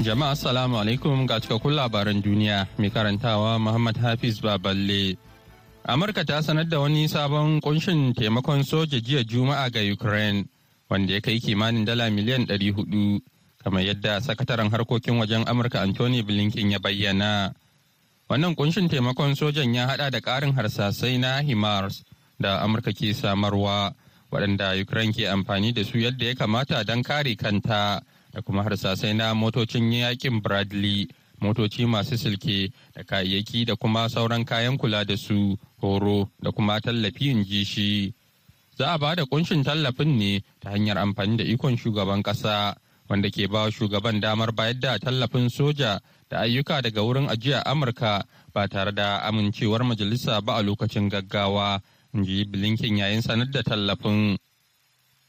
Jama'a assalamu alaikum ga cikakkun labaran duniya mai karantawa Muhammad Hafiz Baballe. Amurka ta sanar da wani sabon kunshin taimakon soja jiya Juma'a ga Ukraine wanda ya kai kimanin dala miliyan 400 kamar yadda sakataren harkokin wajen Amurka Anthony Blinken ya bayyana. Wannan kunshin taimakon sojan ya hada da karin harsasai na HIMARS da Amurka ke samarwa waɗanda Ukraine ke amfani da su yadda ya kamata don kare kanta. Da kuma harsasai na motocin yaƙin Bradley, motoci masu silke da kayayyaki da kuma sauran kayan kula da su, horo da kuma tallafi in ji shi. Za a ba da kunshin tallafin ne ta hanyar amfani da ikon shugaban ƙasa, wanda ke ba shugaban damar bayar da tallafin soja da ayyuka daga wurin ajiya Amurka ba tare da amincewar majalisa ba a lokacin gaggawa, in ji Blinken yayin sanar da tallafin.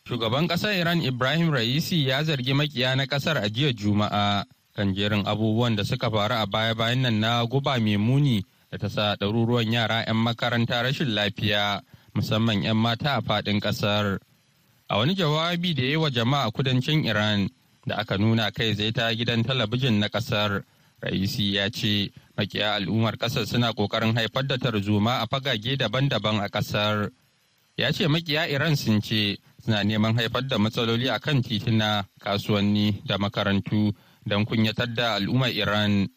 Shugaban ƙasar Iran Ibrahim Raisi ya zargi makiya na ƙasar a jiya Juma'a kan jerin abubuwan da suka faru a baya-bayan nan na guba mai muni da ta sa ɗaruruwan yara 'yan makaranta rashin lafiya musamman 'yan mata a faɗin ƙasar. A wani jawabi da ya yi wa jama'a kudancin Iran da aka nuna kai zai ta gidan talabijin na ƙasar, Raisi ya ce makiya al'ummar ƙasar suna ƙoƙarin haifar da tarzoma a fagage daban-daban a ƙasar. Ya ce makiya Iran sun ce suna neman haifar da matsaloli a kan tituna kasuwanni da makarantu don kunyatar da al'ummar iran.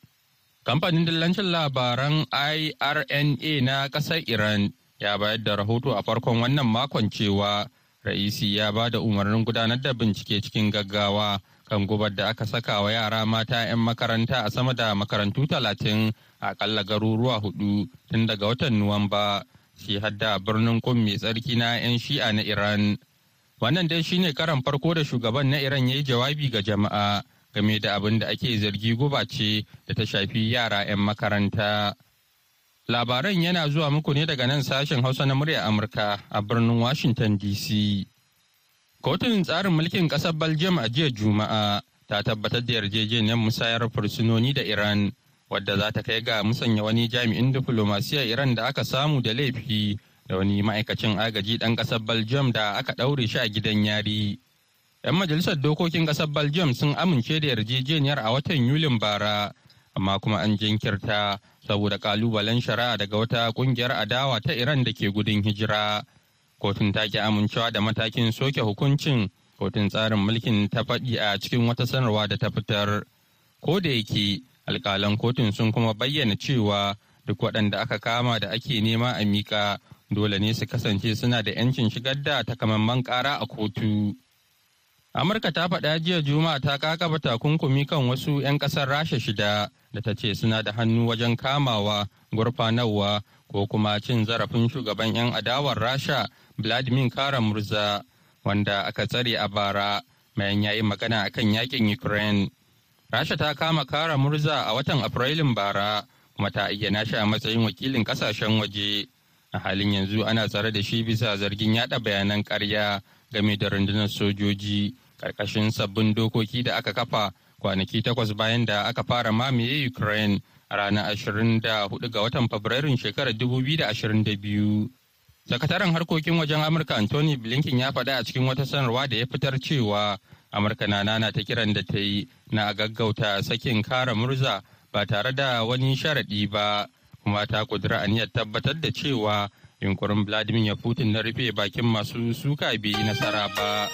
Kamfanin dillancin labaran irna na ƙasar iran ya bayar da rahoto a farkon wannan makon cewa ra'isi ya ba da umarnin gudanar da bincike cikin gaggawa kan gubar da aka saka wa yara mata 'yan makaranta a sama da makarantu talatin akalla garuruwa huɗu tun daga watan nuwamba shi hadda birnin kun mai tsarki na 'yan shi'a na iran. Wannan dai shine karan farko da shugaban na Iran ya yi jawabi ga jama'a game da abin da ake zargi guba ce da ta shafi yara 'yan makaranta. Labaran yana zuwa muku ne daga nan sashen Hausa na murya Amurka a birnin Washington DC. Kotun tsarin mulkin ƙasar Belgium a jiya Juma'a ta tabbatar da yarjejeniyar musayar fursunoni da Iran wadda za ta kai ga musanya wani jami'in diflomasiyya Iran da aka samu da laifi da wani ma'aikacin agaji ɗan ƙasar Belgium da aka ɗaure shi a gidan yari. 'Yan majalisar dokokin ƙasar Belgium sun amince da yarjejeniyar a watan Yulin bara, amma kuma an jinkirta saboda ƙalubalen shari'a daga wata ƙungiyar adawa ta Iran da ke gudun hijira. Kotun ta ki amincewa da matakin soke hukuncin kotun tsarin mulkin ta faɗi a cikin wata sanarwa da ta fitar. Ko da yake alƙalan kotun sun kuma bayyana cewa duk waɗanda aka kama da ake nema a miƙa dole ne su kasance suna da 'yancin shigar da takamaiman kara a kotu. Amurka ta faɗa jiya Juma'a ta kakaba takunkumi kan wasu 'yan ƙasar Rasha shida da ta ce suna da hannu wajen kamawa, gurfanarwa ko kuma cin zarafin shugaban 'yan adawar Rasha Vladimir Kara Murza wanda aka tsare a bara mayan yayi magana akan yaƙin Ukraine. Rasha ta kama Kara Murza a watan Afrilun bara kuma ta ayyana shi a matsayin wakilin ƙasashen waje. A halin yanzu ana tsare da shi bisa zargin yada bayanan karya game da rundunar sojoji. Karkashin sabbin dokoki da aka kafa kwanaki takwas bayan da aka fara mamaye ukraine a ranar 24 ga watan fabrairun shekarar 2022 sakataren harkokin wajen amurka anthony blinken ya faɗa a cikin wata sanarwa da ya fitar cewa amurka na nana ta kiran da ta yi na gaggauta sakin kara murza ba tare da wani sharaɗi ba. Kuma ta kudura aniyar tabbatar da cewa yunkurin vladimir putin na rufe bakin masu suka yi nasara ba.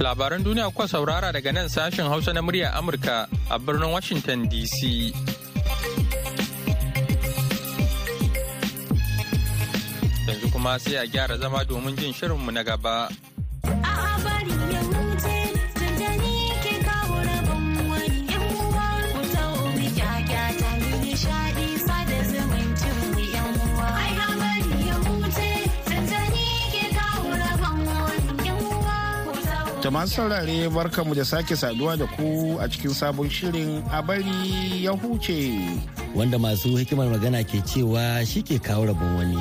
Labaran duniya kuka saurara daga nan sashen hausa na murya amurka a birnin washington dc yanzu kuma sai a gyara zama domin jin shirinmu na gaba. Ta masu saurare barkanmu da sake saduwa da ku a cikin sabon shirin a bari ya huce. Wanda masu hikimar magana ke cewa shi ke kawo rabon wani.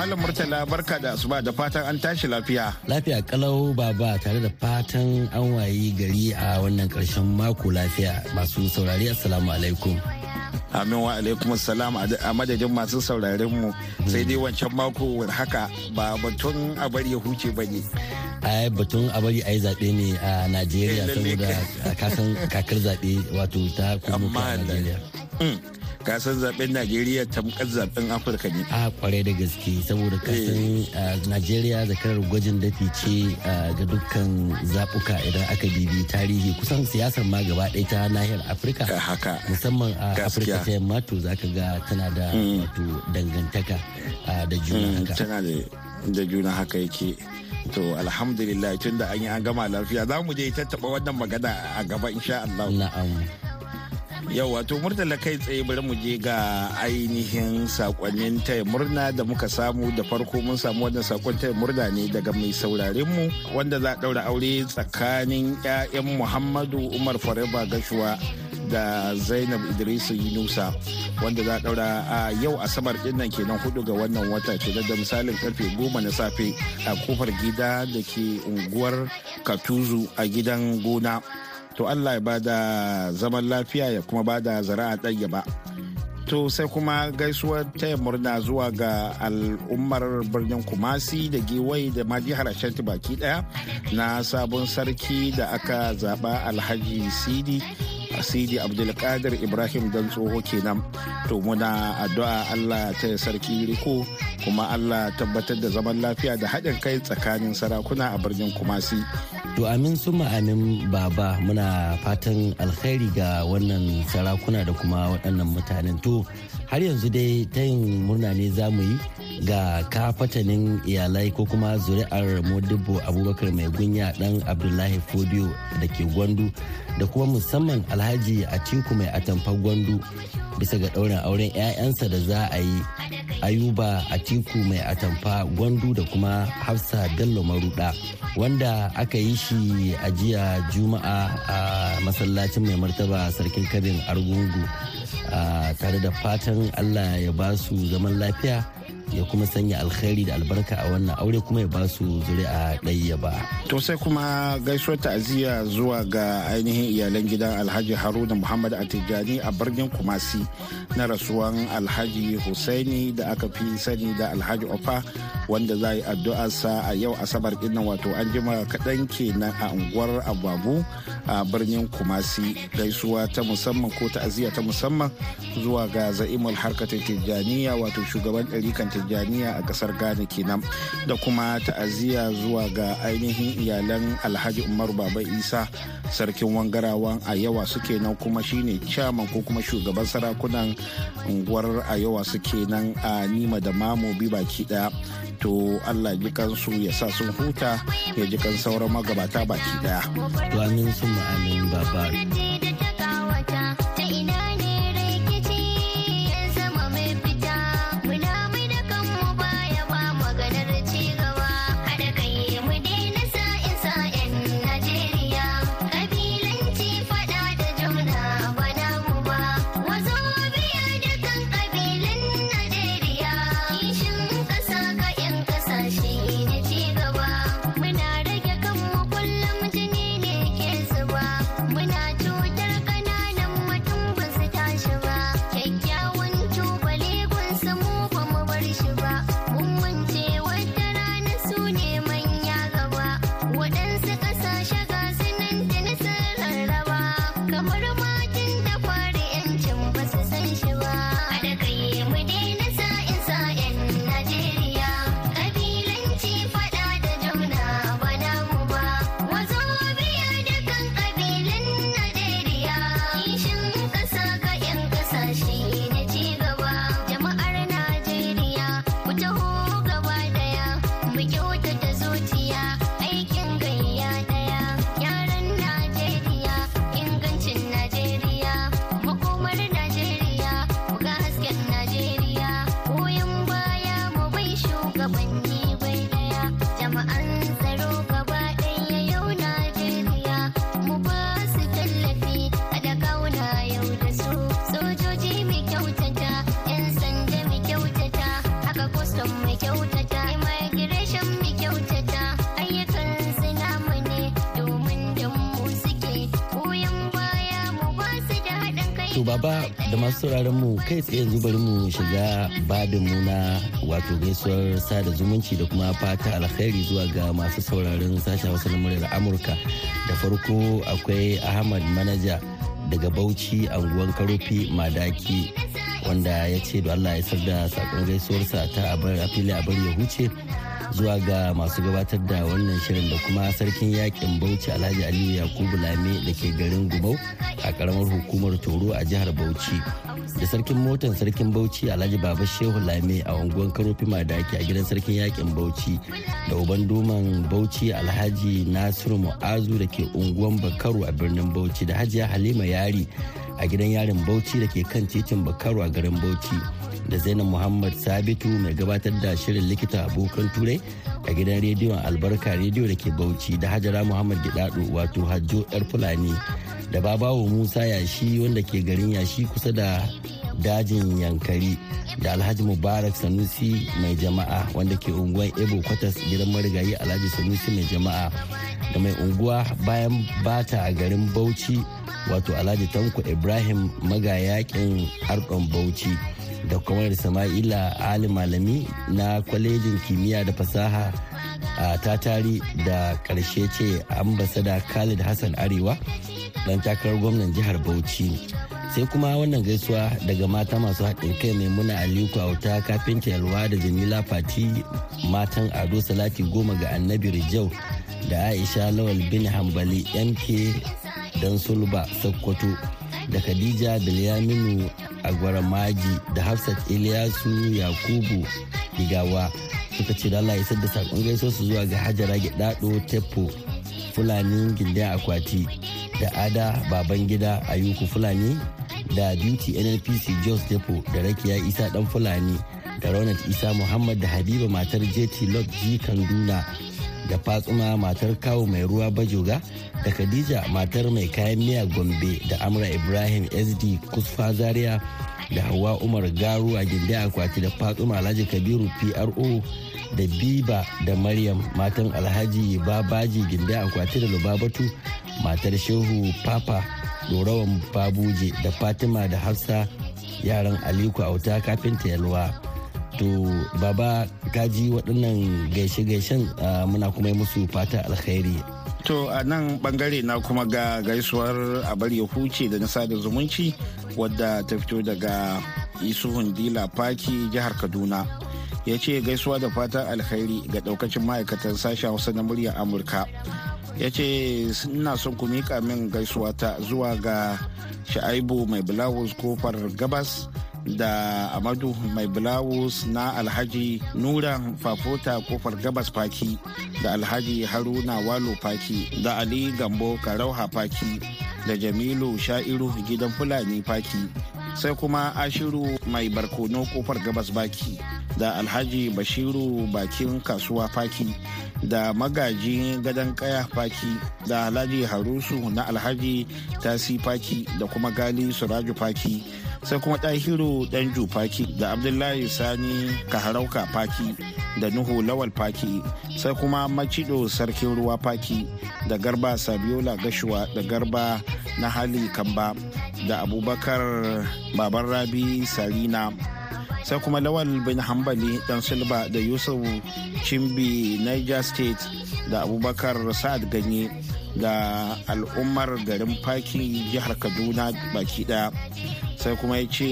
Malam Murtala barka da asuba da fatan an tashi lafiya. Lafiya kalau baba tare da fatan an wayi gari a wannan ƙarshen mako lafiya masu saurari assalamu alaikum. Amin wa alaikum salam a madadin masu sauraren mu sai dai wancan mako haka ba batun a bari ya huce ba ne. ai batun a bari a yi zaɓe ne a Najeriya saboda kasan kakar zaɓe wato ta kuma a Najeriya. Kasan zaɓen najeriya tamkar zaɓen afirka ne. A ƙwarai da gaske. Saboda kasan najeriya zakarar gwajin dafi ce ga dukkan zabuka idan aka bibi tarihi. Kusan siyasar ma gaba ɗaya ta nahiyar afirka. Haka. Musamman a afirka ta yamma to zaka ga tana da wato dangantaka da juna haka. tana da da juna haka yake. To alhamdulillah tun da an yi an gama lafiya za mu je tattaba wannan magana a gaba insha Allah. Na'am. Yau wato murtala kai tsaye bari mu je ga ainihin sakonnin taya murna da muka samu. Da farko mun samu wannan saƙon taya murna ne daga mai sauraren mu wanda za daura aure tsakanin 'ya'yan muhammadu umar fareba gashuwa da zainab idrisu yunusa wanda za a daura a yau asabar ɗin nan kenan huɗu ga wannan wata ce da misalin ƙarfe goma na safe a ƙofar gida da ke unguwar katuzu a gidan gona. To allah ya ba da zaman lafiya ya kuma ba da zara'a ɗaya ba. To sai kuma gaisuwar taya murna zuwa ga al'ummar birnin kumasi da giwai da ma jihar baki ɗaya na sabon sarki da aka zaba alhaji sidi sidi abdulkadir ibrahim dan tsoho kenan. To muna addu'a allah ta sarki riko kuma allah tabbatar da zaman lafiya da haɗin kai tsakanin sarakuna a birnin kumasi. To amin suma amin baba. Muna fatan alkhairi ga wannan sarakuna da kuma waɗannan mutanen. To har yanzu dai ta yin murna ne za mu yi ga kafatanin iyalai ko kuma zuri'ar modibo abubakar mai gunya dan abdullahi fodiyo da ke gwandu da kuma musamman alhaji atiku mai atamfa gwandu bisa ga ɗaurin auren 'ya'yansa da za a yi. Ayuba atiku mai atamfa gwandu da kuma hafsa bello maruda wanda aka yi shi a jiya juma'a a masallacin mai martaba sarkin kabin argungu tare da fatan allah ya ba su zaman lafiya ya kuma sanya alkhairi da albarka a wannan aure kuma ya ba su zuri'a ɗaya ba. To sai kuma gaisuwar ta'aziyya zuwa ga ainihin iyalan gidan Alhaji Haruna Muhammad Atijani a birnin Kumasi na rasuwan Alhaji Hussaini da aka fi sani da Alhaji Ofa wanda za yi addu'arsa a yau Asabar ɗin wato an jima kaɗan kenan a unguwar Ababu a birnin Kumasi gaisuwa ta musamman ko ta'aziyya ta musamman zuwa ga za'imul harkatar Tijjaniya wato shugaban ɗarikan tijjaniya a ƙasar ghana kenan da kuma ta'aziyya zuwa ga ainihin iyalan alhaji umaru baba isa sarkin wangarawan a yawa suke nan kuma shine chairman ko kuma shugaban sarakunan unguwar a yawa suke nan a nima da mamo bi baki ɗaya to allah ji kansu ya sa sun huta ya ji kan sauran magabata baki ɗaya to amin baba. Masu sauraron mu kai tsaye yanzu bari mu shiga babin mu na wato gaisuwar sada zumunci da kuma fata alkhairi zuwa ga masu sauraron sashen wasu muryar Amurka. Da farko akwai Ahmad Manaja daga Bauchi anguwan Karofi Madaki wanda ya ce da Allah ya da saƙon gaisuwarsa ta abar a fili abar ya huce zuwa ga masu gabatar da wannan shirin da kuma sarkin yaƙin bauchi alhaji aliyu yakubu lame da ke garin gubau a karamar hukumar toro a jihar bauchi. Da sarkin motan sarkin bauchi alhaji baba shehu lame a unguwar karofi madaki a gidan sarkin yaƙin bauchi. Da uban doman bauchi alhaji nasiru mu'azu da ke unguwan bakaru a birnin bauchi. Da hajiya halima yari a gidan yarin bauchi da ke kan titin bakaru a garin bauchi. Da zainab muhammad sabitu mai gabatar da shirin likita abokan turai a gidan rediyon albarka rediyo da ke bauchi da hajara muhammad gidado wato hajjo yar fulani da babawo musa yashi wanda ke garin yashi kusa da dajin yankari da alhaji mubarak sanusi mai jama'a wanda ke unguwan ebo kwatas gidan marigayi alhaji sanusi mai jama'a da mai unguwa bayan bata a garin bauchi wato alhaji tanko ibrahim magayakin harkon bauchi. Da kuma sama'ila ali malami na kwalejin kimiyya da fasaha a tatari da ƙarshe ce ambasada khalid hassan arewa dan takarar gwamnan jihar bauchi. Sai kuma wannan gaisuwa daga mata masu haɗin kai maimuna aliyu auta kafinta yalwa da jamila fati matan ado salati goma ga annabi rijau da aisha lawal bin hambali mk dan sulba sokoto da khadija bilyaminu agwaramaji da hafsat iliyasu yakubu digawa suka ce da ya da saƙon gaiso su zuwa ga hajara gidado tepo fulani gindin akwati da ada baban gida ayuku fulani da beauty nnpc jos depo da rakiya isa dan fulani da ronald isa muhammad da habiba matar jt lot g kanduna da fatsuma matar kawo mai ruwa bajoga da khadija matar mai kayan miya gombe da amra ibrahim sd kusfa zaria da hawa umar garu a gindi akwati da fatsuma alhaji kabiru pro da biba da maryam matan alhaji babaji gindi akwati da lubabatu matar shehu papa dorawan babuje da fatima da hafsa yaran aliko auta kafinta yalwa. To baba kaji waɗannan gaishe-gaishen muna kuma yi musu fata alkhairi. To a nan ɓangare na kuma ga gaisuwar abar ya huce da na sada zumunci wadda ta fito daga isuhun dila faki jihar kaduna. Ya ce gaisuwa da fatan alkhairi ga daukacin ma'aikatan sashen hausa na muryar amurka. Ya ce ina son ku mika min gaisuwa ta zuwa ga sha'aibu mai bulawus ƙofar gabas da amadu mai bulawus na alhaji nura fafota ƙofar gabas faki da alhaji haruna walo faki da ali gambo karauha faki da jamilu sha'iru gidan fulani faki. Sai kuma ashiru mai barkono ƙofar gabas baki da alhaji bashiru bakin kasuwa faki da magaji gadon kaya faki da alhaji harusu na alhaji tasi faki da kuma gali suraju faki. Sai kuma ɗahiru ɗan faki da abdullahi sani kaharauka faki da nuhu lawal faki sai kuma macido sarkin ruwa faki da garba sabiola gashuwa da garba na hali kamba da abubakar baban rabi sarina sai kuma lawal bin hambali dan silba da yusuf chimbi niger state da abubakar sa'ad ganye. Da al'ummar garin faki jihar kaduna baki ɗaya sai kuma ya ce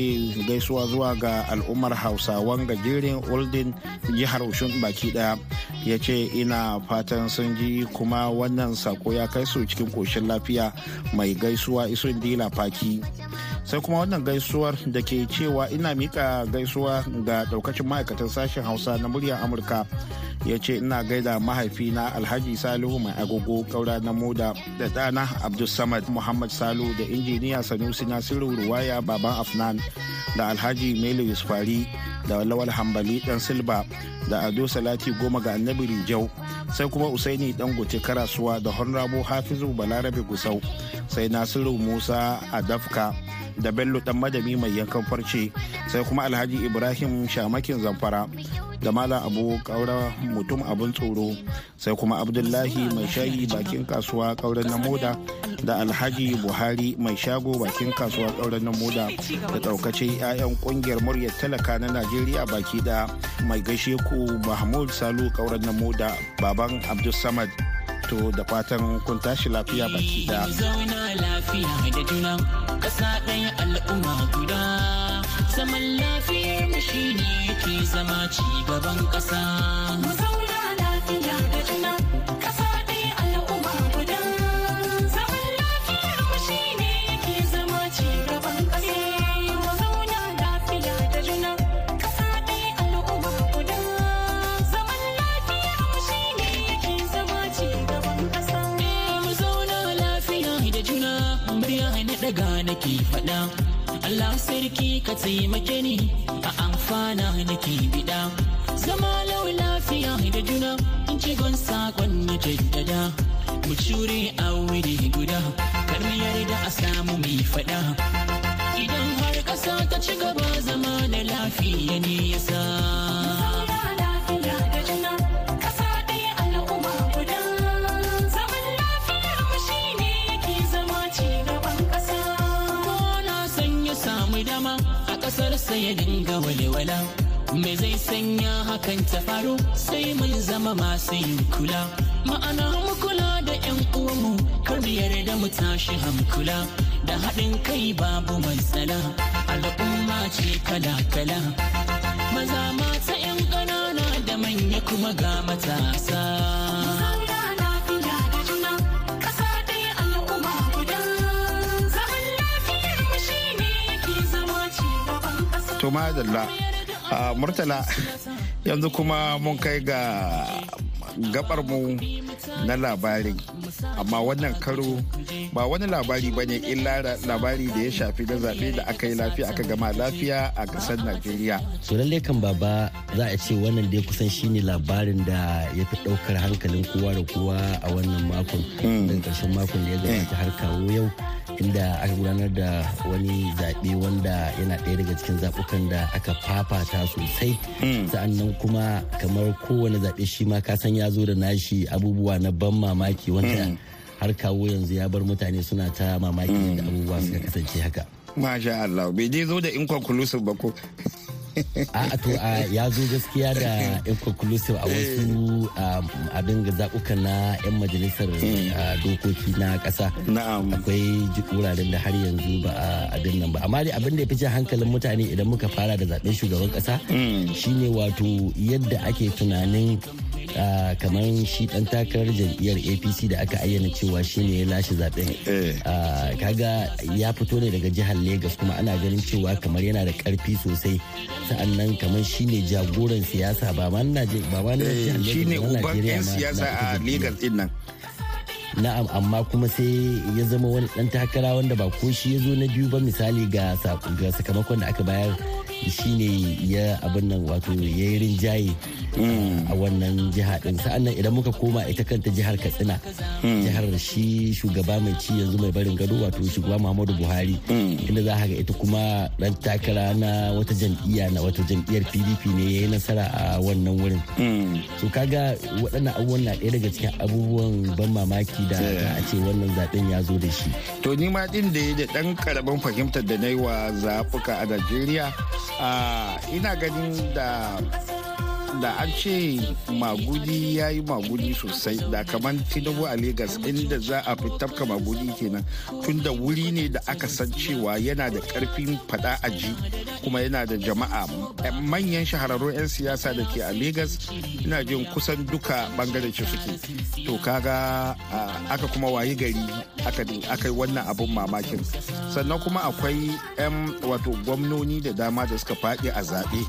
gaisuwa zuwa ga al'ummar hausawan gajeren oldin jihar oshun baki ɗaya ya ce ina fatan sun ji kuma wannan sako ya kai su cikin koshin lafiya. Mai gaisuwa isun dila faki. Sai kuma wannan gaisuwar da ke cewa ina mika gaisuwa ga daukacin ma'aikatan sashen hausa na muryar amurka. Ya ce ina gaida mahaifina alhaji salihu mai agogo kaura na moda da ɗana abdulsamad muhammad salu da injiniya sanusi nasiru ruwaya baban afnan da alhaji mele yusufari da lawal hambali dan silba da ado salati goma ga annabi rijau sai kuma usaini dangote karasuwa da honrabo hafizu balarabe gusau sai nasiru musa adafka da bello dan madami mai yankan farce sai kuma alhaji ibrahim shamakin zamfara da malam abu kaura mutum abun tsoro sai kuma abdullahi mai shayi bakin kasuwa kauren na moda da alhaji buhari mai shago bakin kasuwa kauren na moda da daukace 'ya'yan ƙungiyar muryar talaka na najeriya baki da mai gaishe ku mahmud salu kauren na moda baban abdulsamad. To da fatan kun tashi lafiya baki da zaman lafiyar mu shine ke zama ci gaban ƙasa. Nake faɗa. Allah sarki ka taimake ni a amfana nake biɗa. Zama lau lafiya da juna in ci gon saƙon na jaddada. Mu cure a wuri guda kar mu yarda a samu mai faɗa. Idan har ƙasa ta ci gaba zama na lafiya ne yasa ya dinga walewala me zai sanya hakan ta faru? Sai mun zama masu yin kula. Ma'ana mu kula da 'yan uwanmu kar mu yarda mu tashi hankula da haɗin kai babu matsala. Al'umma ce kala-kala. Maza mata 'yan ƙanana da manya kuma ga matasa. To madalla. Murtala yanzu kuma mun kai ga gabar mu na labarin. Amma wannan karo ba wani labari ba ne illa labari da ya shafi na zaɓe da aka yi lafiya aka gama lafiya a ƙasar najeriya. So lallai kan baba za a ce wannan dai kusan shine labarin da ya fi ɗaukar hankalin kowa da kowa a wannan makon daga ƙarshen makon da ya gabata har kawo yau inda aka gudanar da wani zaɓe wanda yana ɗaya daga cikin zaɓukan da aka fafata sosai. Sa'annan kuma kamar kowane zaɓe shi ma kasan ya zo da nashi abubuwa na ban mamaki wanda har kawo yanzu ya bar mutane suna ta mamaki da abubuwa suka kasance haka. Masha Allah bai je zo da inconclusive ba ko. a to ya zo gaskiya da inconclusive a wasu abin ga zaɓukan na 'yan majalisar dokoki na ƙasa. Akwai wuraren da har yanzu ba a abin nan ba. Amma dai abin da ya fi jan hankalin mutane idan muka fara da zaɓen shugaban ƙasa shine wato yadda ake tunanin kamar shi dan takarar jam'iyyar apc da aka ayyana cewa shine ya lashe zaɓen kaga ya fito ne daga jihar Legas kuma ana ganin cewa kamar yana da ƙarfi sosai. Sa'annan kamar shine jagoran siyasa ba ma na na jihar shine uban yan siyasa a Legas ɗin nan na'am amma kuma sai ya zama wani dan takara wanda ba ko shi ya zo na biyu ba misali ga sakamakon da aka bayar shine ya abin nan wato ya yi rinjaye. A wannan jiha din. Sa'annan idan muka koma ita kanta jihar katsina jihar shi shugaba mai ci yanzu mai barin gado wato shugaba muhammadu buhari inda za ga ita kuma dan takara na wata jam'iyya na wata jam'iyyar pdp ne ya yi nasara a wannan wurin. So kaga waɗannan abubuwan na ɗaya daga cikin abubuwan ban mamaki da a ce wannan zaɓen ya zo da shi. To ni ma din da da dan ƙaramin fahimtar da na yi wa zafuka a najeriya ina ganin da da an ce magudi ya yi magudi sosai da kamar tinubu a Legas inda za a fi tafka magudi kenan. Tun da wuri ne da aka san cewa yana da ƙarfin fada aji kuma yana da jama'a. Manyan shahararrun 'yan siyasa da ke a Legas ina jin kusan duka ɓangaren ce suke. To kaga aka kuma wayi gari aka yi wannan abun mamakin. Sannan kuma akwai 'yan wato gwamnoni da dama da suka faɗi a zaɓe.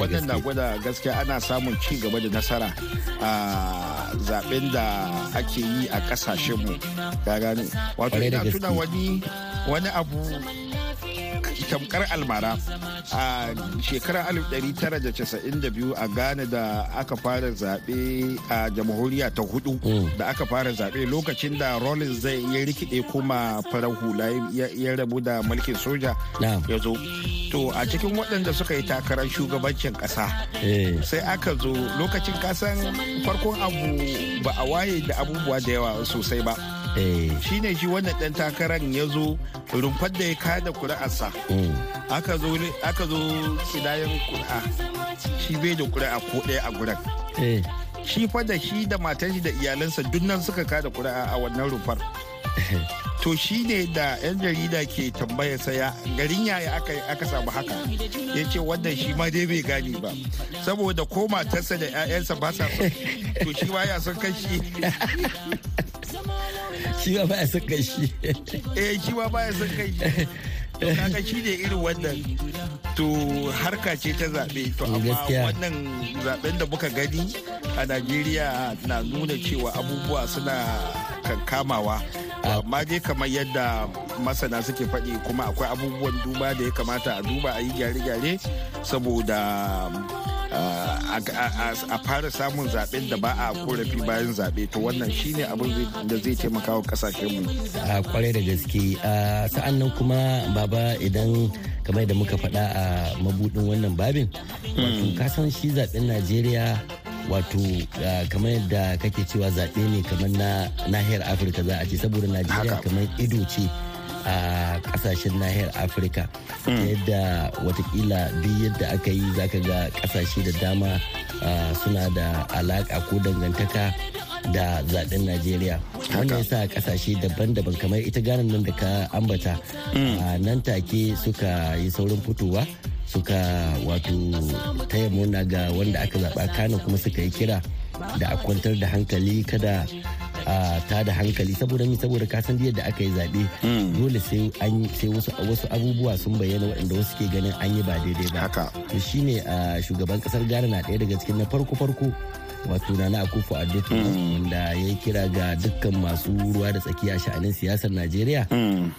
Wannan na gwada gaskiya ana samun ci gaba da nasara a zaɓen da ake yi a kasashenmu ga gane? Wato ina tuna wani wani abu tamkar almara. A shekarar 1992 a ghana da aka fara zaɓe a jamhuriya ta huɗu da aka fara zaɓe lokacin da rollins zai ya rikide kuma farar hula ya rabu da mulkin soja ya zo. To a cikin waɗanda suka yi takarar shugabancin ƙasa sai aka zo lokacin kasan farkon abu ba a waye da abubuwa da yawa sosai ba. Shi ne shi wannan ɗan takarar ya zo rumfar da ya kada kuri'arsa aka zo aka zo kidayen kuri'a shi bai da kuri'a ko ɗaya a guran shi fa da shi da matan shi da iyalansa duk nan suka kada kuri'a a wannan rumfar. To shi ne da 'yan jarida ke tambaya saya garin yaya aka aka samu haka? Ya ce wannan shi ma dai bai gane ba. Saboda ko matarsa da 'ya'yansa ba sa to shi ma ya son kashi shi ma baya son kashi eh shi ma baya son kashi to kaga shi ne irin wannan. To harka ce ta zaɓe. To amma wannan zaɓen da muka gani a najeriya na nuna cewa abubuwa suna kankamawa amma dai kamar yadda masana suke faɗi kuma akwai abubuwan duba da ya kamata a duba a yi gyare-gyare saboda a fara samun zaɓen da ba a korafi bayan zaɓe to wannan shine abin da zai taimaka wa kasashenmu. a ƙwarai da gaske. Sa'an nan kuma baba idan kamar da muka faɗa a mabudin wannan babin wato kasan shi zaɓen najeriya wato kamar yadda kake cewa zaɓe ne kamar na nahiyar afirka za a ce saboda najeriya kamar ido ce. A ƙasashen nahiyar afirka. Ta yadda wataƙila duk yadda aka yi zaka ga ƙasashe da dama suna da alaka ko dangantaka da zaɓen najeriya. Wannan yasa ƙasashe daban-daban kamar ita ganin nan da ka ambata nan take suka yi saurin fitowa suka wato taya murna ga wanda aka zaba kanin kuma suka yi kira da a kwantar da hankali kada ta da hankali saboda mi? Saboda kasan yadda aka yi zaɓe dole sai an sai wasu abubuwa sun bayyana waɗanda wasu ke ganin an yi ba daidai ba. To shine a shugaban ƙasar Ghana na ɗaya daga cikin na farko farko wato na akufo addo wanda ya yi kira ga dukkan masu ruwa da tsakiya sha'anin siyasar najeriya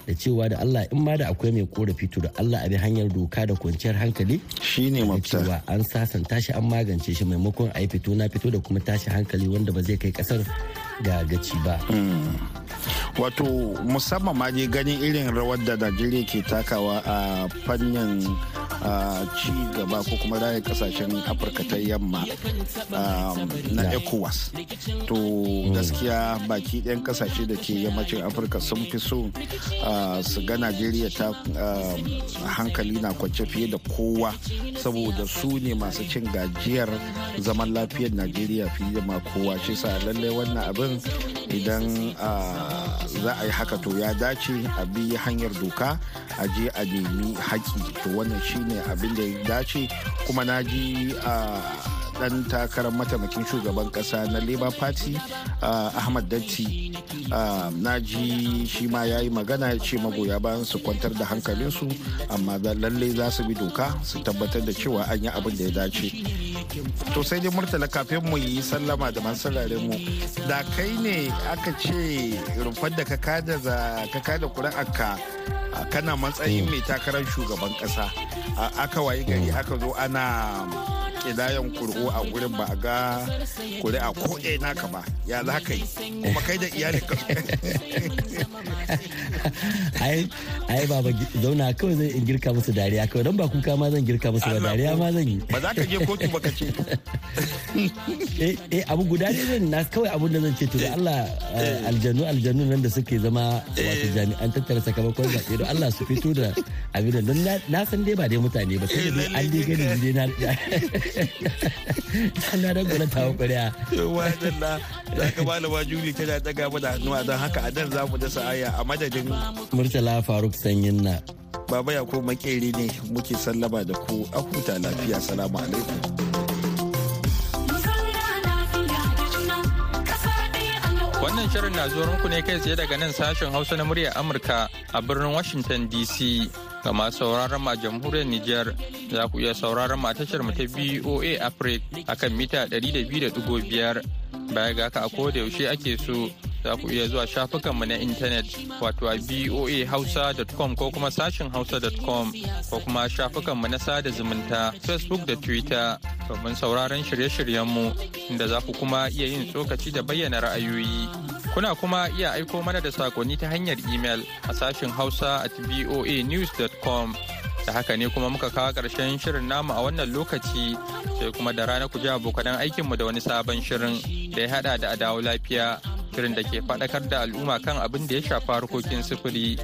da cewa da allah in ma da akwai mai korafi to da allah a bi hanyar doka da kwanciyar hankali. Shine mafita. cewa an sasanta shi an magance shi maimakon a yi fito na fito da kuma tashi hankali wanda ba zai kai ƙasar ga gaci ba. Wato musamman ma je ganin irin rawar da najeriya ke takawa a fannin ci gaba ko kuma raya ƙasashen afirka ta yamma na ecowas. To gaskiya baki ɗayan ƙasashe da ke yammacin afirka sun fi so su ga najeriya ta hankali na kwance fiye da kowa saboda su ne masu cin gajiyar zaman lafiyar najeriya fiye da ma kowa. Shi sa lallai wannan abin idan za a yi haka to ya dace a bi hanyar doka a je a nemi haƙi to wannan shine abin da ya dace. Kuma na ji dan takarar mataimakin shugaban kasa na labour party ahmad datti. Na ji shi ma ya yi magana ya ce magoya bayan su kwantar da hankalinsu amma lallai za su bi doka su tabbatar da cewa an yi abin da ya dace. To sai dai murtala kafin mu yi sallama da masu mu da kai ne aka ce rumfar da ka kada ka kada kuri'arka kana matsayin mai takarar shugaban kasa. Aka wayi gari aka zo ana kidayan kur'u a gurin ba a ga kuri'a ko ɗaya naka ba. Ya za ka yi? Kuma kai da iyalin ka. Ai ai baba zauna kawai zan in girka musu dariya kawai. Don ba kuka ma zan girka musu ba dariya ma zan yi. Ba za ka je kotu ba ka ce. Eh eh abu guda ne zan na kawai abun da zan ce to da Allah aljanu aljanu nan da suke zama wato jami'an tattara sakamakon zaɓe don Allah su fito da abin don na san dai ba dai mutane ba sai dai an dai gani dai na na dan gona tawo ƙuri'a yawa dan na za ka malama juli tana daga mana hannuwa don haka a nan za mu dasa aya a madadin murtala faruk sanyin na. Baba ya ko makeri ne muke sallama da ku a huta lafiya. Salamu alaikum. Wannan shirin na zuwa muku ne kai tsaye daga nan sashen Hausa na muryar Amurka a birnin Washington DC. Ga masu sauraron ma jamhuriyar Nijar za ku iya sauraron ma tashar mu ta BOA Africa akan mita 200.5 baya ga haka a koda yaushe ake so za ku iya zuwa shafukanmu na intanet wato a boahausa.com ko kuma sashin hausa.com ko kuma shafukanmu na sada zumunta facebook da twitter domin sauraron shirye-shiryenmu inda za ku kuma iya yin tsokaci da bayyana ra'ayoyi. Kuna kuma iya aiko mana da saƙonni ta hanyar imel a sashin hausa at voanews.com. Da haka ne kuma muka kawo ƙarshen shirin namu a wannan lokaci sai kuma da rana ku ji abokanan aikinmu da wani sabon shirin da ya hada da adawo lafiya. Shirin da ke faɗakar da al'umma kan abin da ya shafi harkokin sufuri.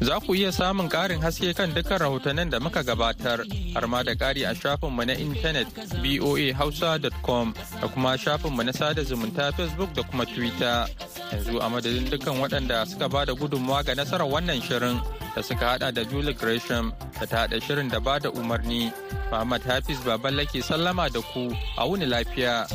Za ku iya samun ƙarin haske kan dukkan rahotannin da muka gabatar, har ma da ƙari a shafinmu na intanet boahausa.com da kuma shafinmu na sada zumunta Facebook da kuma Twitter. Yanzu a madadin dukkan waɗanda suka ba da gudunmawa ga nasarar wannan shirin da suka hada da Julie Gresham da ta haɗa shirin da ba da umarni. Muhammad Hafiz Baballa ke sallama da ku a wuni lafiya.